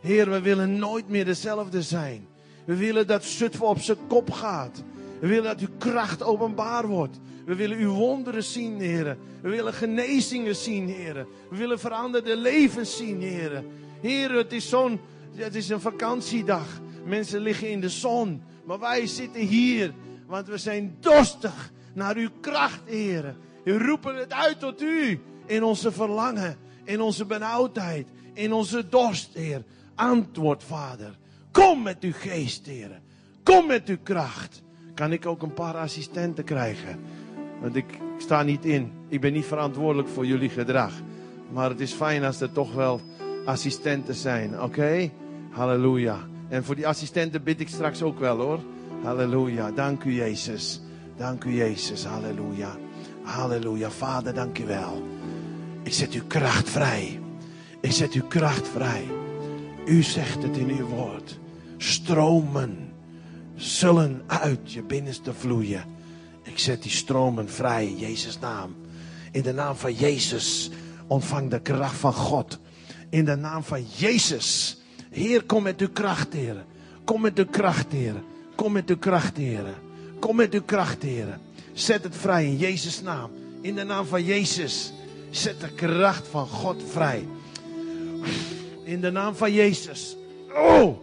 Heer, we willen nooit meer dezelfde zijn. We willen dat Zutphen op zijn kop gaat. We willen dat uw kracht openbaar wordt. We willen uw wonderen zien, heren. We willen genezingen zien, heren. We willen veranderde levens zien, heren. Heren, het is zo'n, het is een vakantiedag. Mensen liggen in de zon. Maar wij zitten hier, want we zijn dorstig naar uw kracht, heren. We roepen het uit tot u in onze verlangen, in onze benauwdheid, in onze dorst, Heer. Antwoord, Vader. Kom met uw geest, heren. Kom met uw kracht. Kan ik ook een paar assistenten krijgen? Want ik sta niet in. Ik ben niet verantwoordelijk voor jullie gedrag. Maar het is fijn als er toch wel assistenten zijn. Oké? Halleluja. En voor die assistenten bid ik straks ook wel hoor. Halleluja. Dank u Jezus. Dank u Jezus. Halleluja. Halleluja. Vader, dank u wel. Ik zet uw kracht vrij. Ik zet uw kracht vrij. U zegt het in uw woord. Stromen zullen uit je binnenste vloeien. Ik zet die stromen vrij in Jezus' naam. In de naam van Jezus ontvang de kracht van God. In de naam van Jezus. Heer, kom met uw kracht, Heer. Kom met uw kracht, Heer. Kom met uw kracht, Heer. Kom met uw kracht, Heer. Zet het vrij in Jezus' naam. In de naam van Jezus. Zet de kracht van God vrij. In de naam van Jezus. Oh,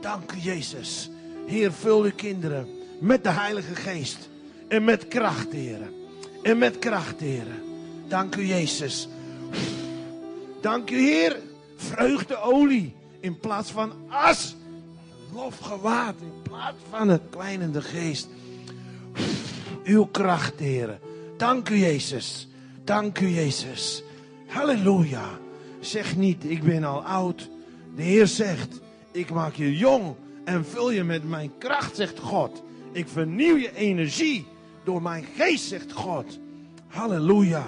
dank u Jezus. Heer, vul uw kinderen met de Heilige Geest. En met kracht, Heer. En met kracht, Heer. Dank u Jezus. Dank u Heer. Vreugdeolie in plaats van as. Lofgewaad in plaats van het kwijnende geest. Uw kracht, Heer. Dank u Jezus. Dank u Jezus. Halleluja. Zeg niet, ik ben al oud. De Heer zegt, ik maak je jong en vul je met mijn kracht, zegt God. Ik vernieuw je energie door mijn geest, zegt God. Halleluja.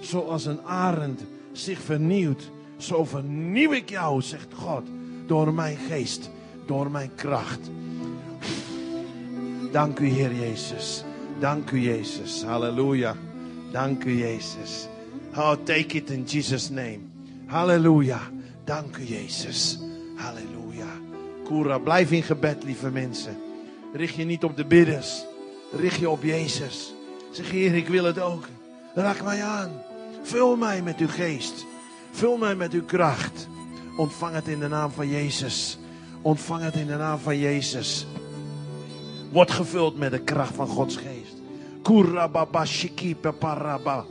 Zoals een arend zich vernieuwt, zo vernieuw ik jou, zegt God. Door mijn geest, door mijn kracht. Dank u, Heer Jezus. Dank u, Jezus. Halleluja. Dank u, Jezus. Oh, take it in Jesus' name. Halleluja. Dank u, Jezus. Halleluja. Koera, blijf in gebed, lieve mensen. Richt je niet op de bidders. Richt je op Jezus. Zeg, Heer, ik wil het ook. Raak mij aan. Vul mij met uw geest. Vul mij met uw kracht. Ontvang het in de naam van Jezus. Ontvang het in de naam van Jezus. Word gevuld met de kracht van Gods geest. Kurababa shiki peparaba.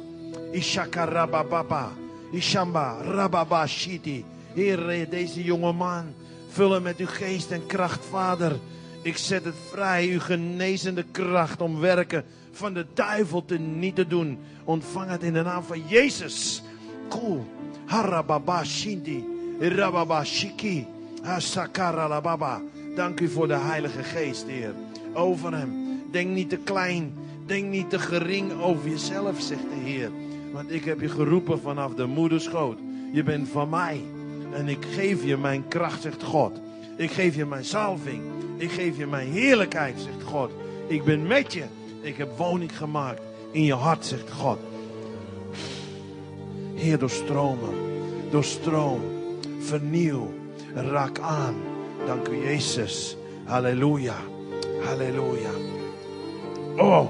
Ishakarababa. Ishamba rababa shiti. Heer, deze jonge man. Vul hem met uw geest en kracht, Vader. Ik zet het vrij, uw genezende kracht om werken van de duivel te niet te doen. Ontvang het in de naam van Jezus. Cool. Harababa Shindi. Rababa Shiki. Lababa. Dank u voor de Heilige Geest, Heer. Over hem. Denk niet te klein. Denk niet te gering over jezelf, zegt de Heer. Want ik heb je geroepen vanaf de moederschoot. Je bent van mij. En ik geef je mijn kracht, zegt God. Ik geef je mijn salving. Ik geef je mijn heerlijkheid, zegt God. Ik ben met je. Ik heb woning gemaakt in je hart, zegt God. Heer, doorstromen. Doorstroom. Vernieuw. Raak aan. Dank u, Jezus. Halleluja. Halleluja. Oh,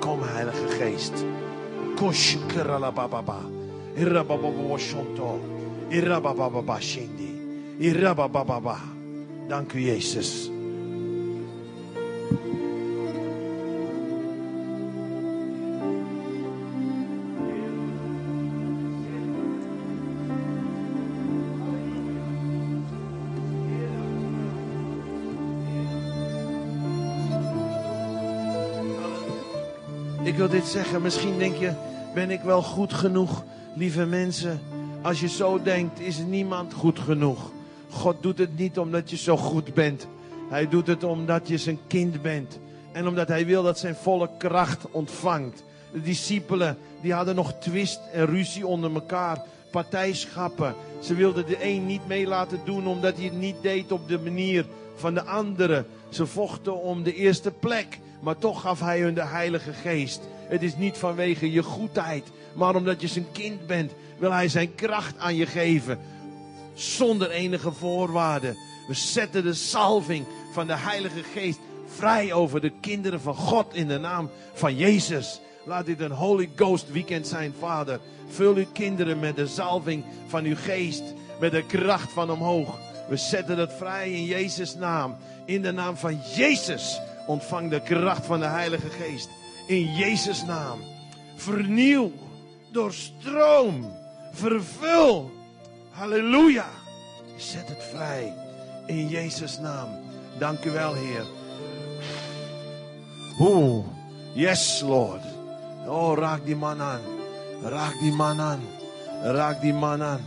kom, Heilige Geest. Koshkeralababa. Irabababashonto. Irabababa shindi. Dank u, Jezus. Ik wil dit zeggen, misschien denk je, ben ik wel goed genoeg, lieve mensen? Als je zo denkt, is niemand goed genoeg. God doet het niet omdat je zo goed bent. Hij doet het omdat je zijn kind bent. En omdat hij wil dat zijn volle kracht ontvangt. De discipelen, die hadden nog twist en ruzie onder elkaar. Partijschappen. Ze wilden de een niet mee laten doen omdat hij het niet deed op de manier van de andere. Ze vochten om de eerste plek. Maar toch gaf hij hun de Heilige Geest. Het is niet vanwege je goedheid, maar omdat je zijn kind bent, wil hij zijn kracht aan je geven. Zonder enige voorwaarden. We zetten de salving van de Heilige Geest vrij over de kinderen van God in de naam van Jezus. Laat dit een Holy Ghost weekend zijn, Vader. Vul uw kinderen met de salving van uw geest, met de kracht van omhoog. We zetten het vrij in Jezus' naam. In de naam van Jezus ontvang de kracht van de Heilige Geest. In Jezus' naam. Vernieuw, doorstroom, vervul. Halleluja. Zet het vrij. In Jezus' naam. Dank u wel, Heer. Oeh, yes, Lord. Oh, raak die man aan. Raak die man aan. Raak die man aan.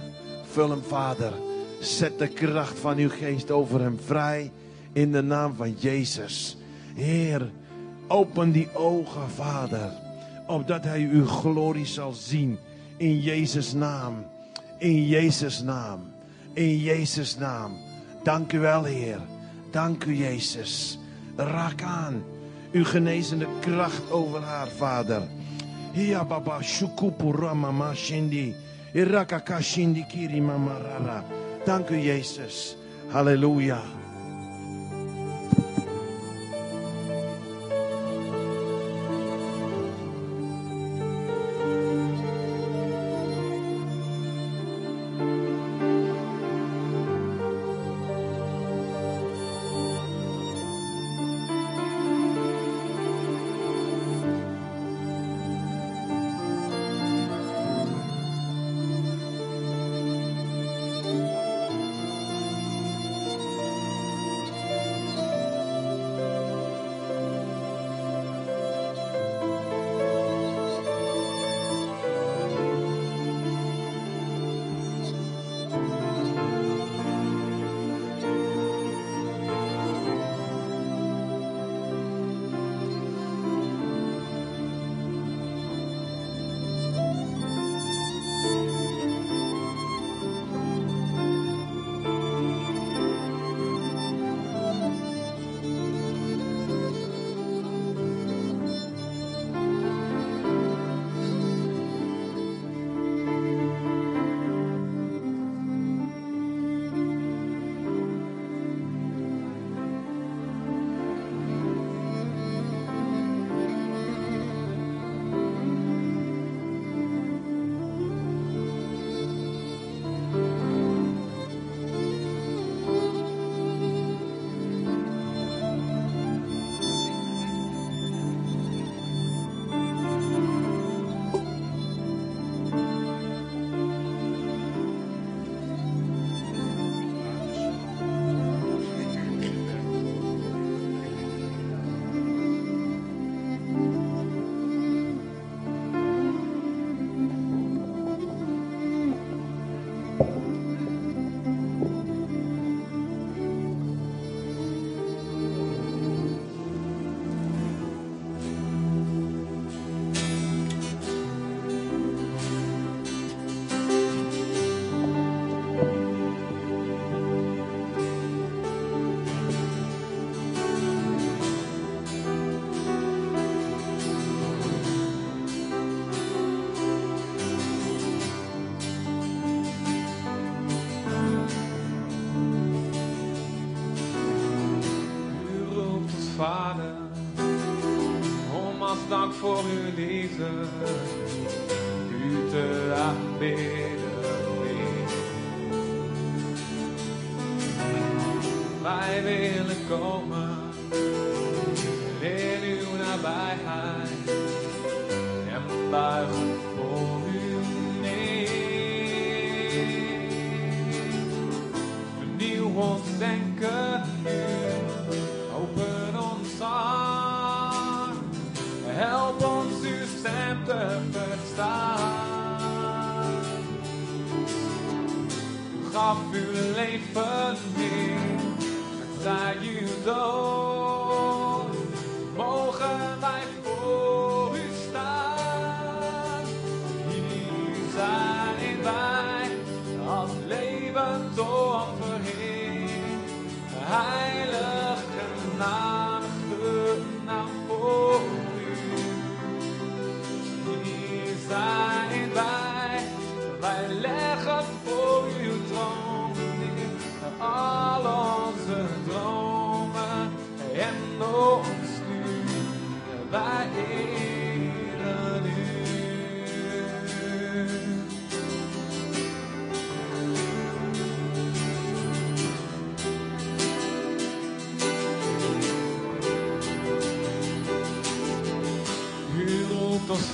Vul hem, Vader. Zet de kracht van uw geest over hem vrij. In de naam van Jezus. Heer, open die ogen, Vader. Opdat hij uw glorie zal zien. In Jezus' naam. In Jezus' naam. In Jezus' naam. Dank u wel, Heer. Dank u, Jezus. Raak aan. Uw genezende kracht over haar, Vader. Hiya baba shukupura mama shindi. Irakaka shindi kiri mama rara. Dank u, Jezus. Halleluja.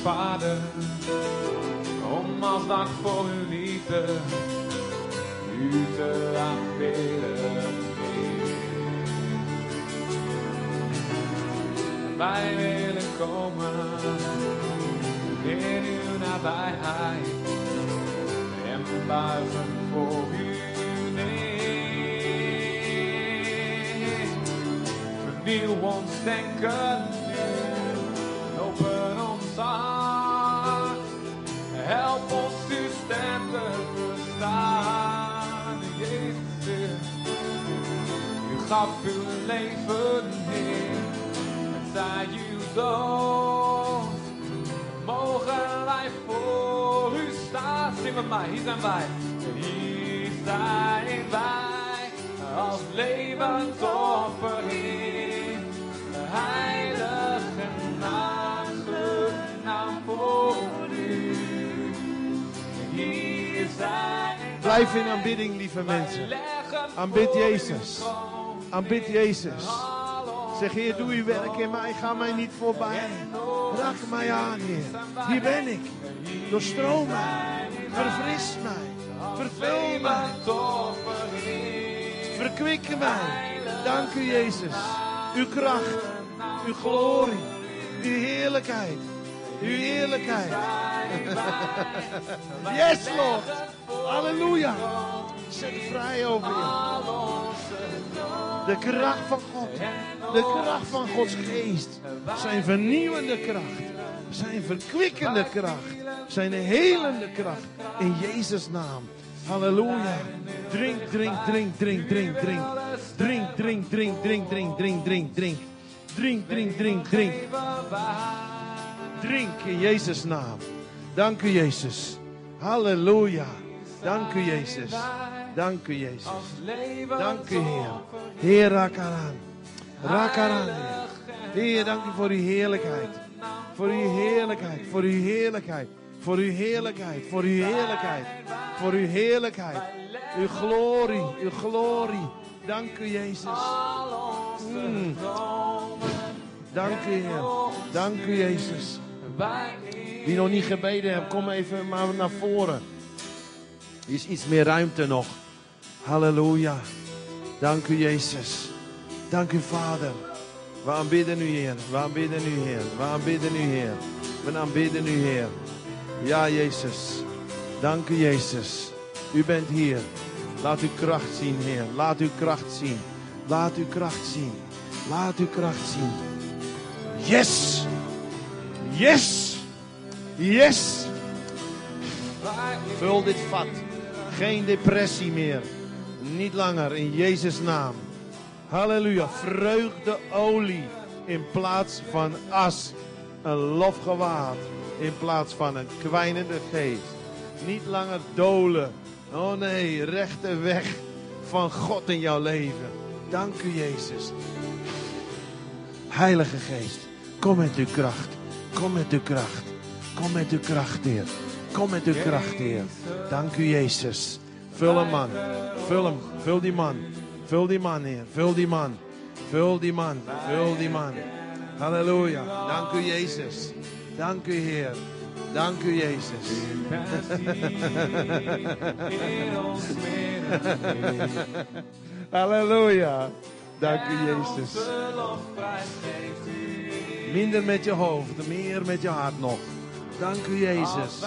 Vader, om als dank voor uw liefde, u te aanbidden. Wij willen komen in uw nabijheid en buigen voor u neer. Vernieuw ons denken gaf uw leven neer, en zij uw dood. Mogen wij voor u staan, zing met mij, hier zijn wij. Hier zijn wij, als levend offer, Heer. Heilig en aangenaam voor u. Hier zijn Blijf in aanbidding, lieve mensen. Aanbid Jezus. Aanbid Jezus. Zeg, Heer, doe uw werk in mij. Ga mij niet voorbij. Raak mij aan, Heer. Hier ben ik. Doorstroom mij. Verfris mij. Vervul mij. Verkwik mij. Dank u, Jezus. Uw kracht. Uw glorie. Uw heerlijkheid. Uw heerlijkheid. Yes, Lord. Halleluja. Zet vrij over je. De kracht van God. De kracht van Gods geest. Zijn vernieuwende kracht. Zijn verkwikkende kracht. Zijn helende kracht. In Jezus' naam. Halleluja. Drink, drink, drink, drink, drink, drink. Drink, drink, drink, drink, drink, drink, drink, drink. Drink, drink, drink, drink. Drink in Jezus' naam. Dank u, Jezus. Halleluja. Dank u, Jezus. Dank u, Jezus. Dank u, Heer. Heer, raak eraan, Heer. Heer, dank u voor uw heerlijkheid. Voor uw heerlijkheid. Voor uw heerlijkheid. Voor uw heerlijkheid. Voor uw heerlijkheid. Voor uw heerlijkheid. Uw glorie. Uw glorie. Dank u, Jezus. Mm. Dank u, Heer. Dank u, Jezus. Wie nog niet gebeden hebt, kom even maar naar voren. Er is iets meer ruimte nog. Halleluja. Dank u, Jezus. Dank u, Vader. We aanbidden u, Heer. We aanbidden u, Heer. We aanbidden u, Heer. We aanbidden u, Heer. Ja, Jezus. Dank u, Jezus. U bent hier. Laat uw kracht zien, Heer. Laat uw kracht zien. Laat uw kracht zien. Laat uw kracht zien. Yes. Yes. Yes. Vul dit vat. Geen depressie meer. Niet langer in Jezus' naam. Halleluja. Vreugde olie in plaats van as. Een lofgewaad in plaats van een kwijnende geest. Niet langer dolen. Oh nee, rechte weg van God in jouw leven. Dank u Jezus. Heilige Geest, kom met uw kracht. Kom met uw kracht. Kom met uw kracht, Heer. Kom met uw kracht, Heer. Dank u Jezus. Vul hem, man. Vul hem. Vul die man. Vul die man, Heer. Vul die man. Vul die man. Vul die man. Halleluja. Dank u, Jezus. Dank u, Heer. Dank u, Jezus. Halleluja. Dank u, Jezus. Minder met je hoofd, meer met je hart nog. Dank u, Jezus.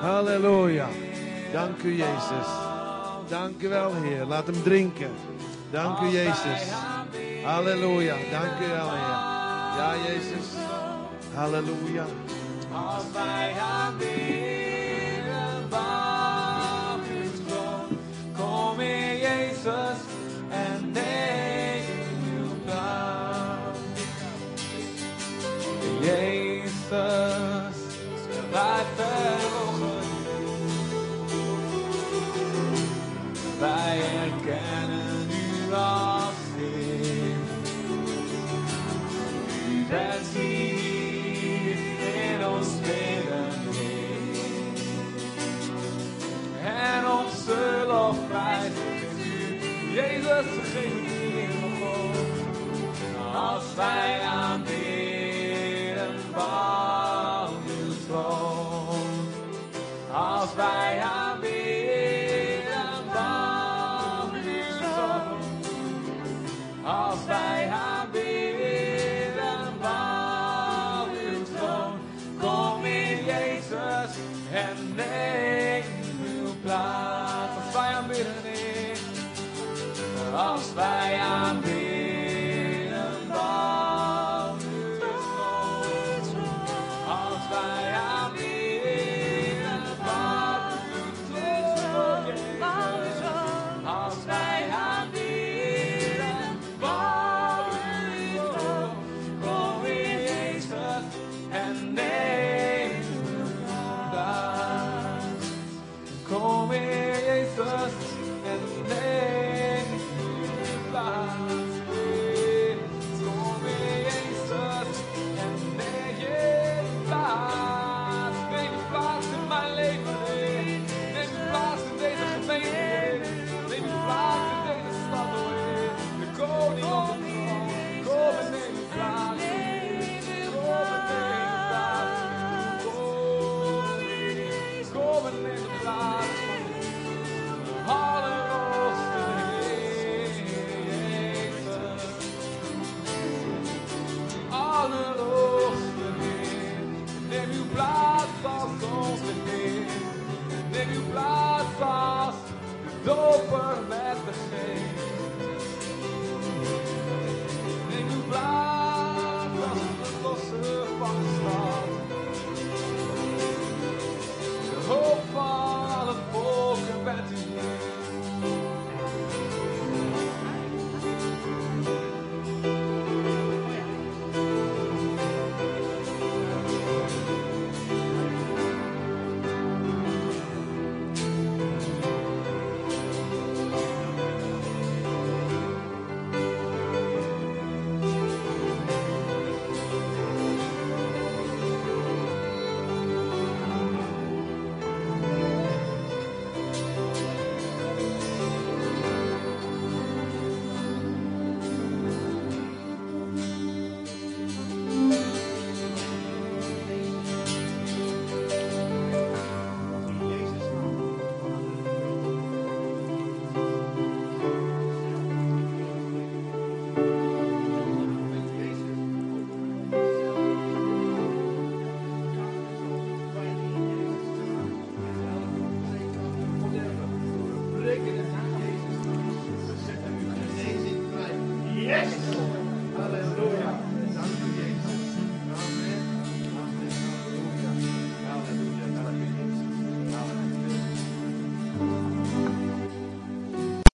Halleluja. Dank u, Jezus. Dank u wel, Heer. Laat hem drinken. Dank u, Jezus. Halleluja. Dank u wel, Ja, Jezus. Halleluja. Als wij gaan bidden van uw kom in Jezus en neem uw plaats. Jezus, blijf God.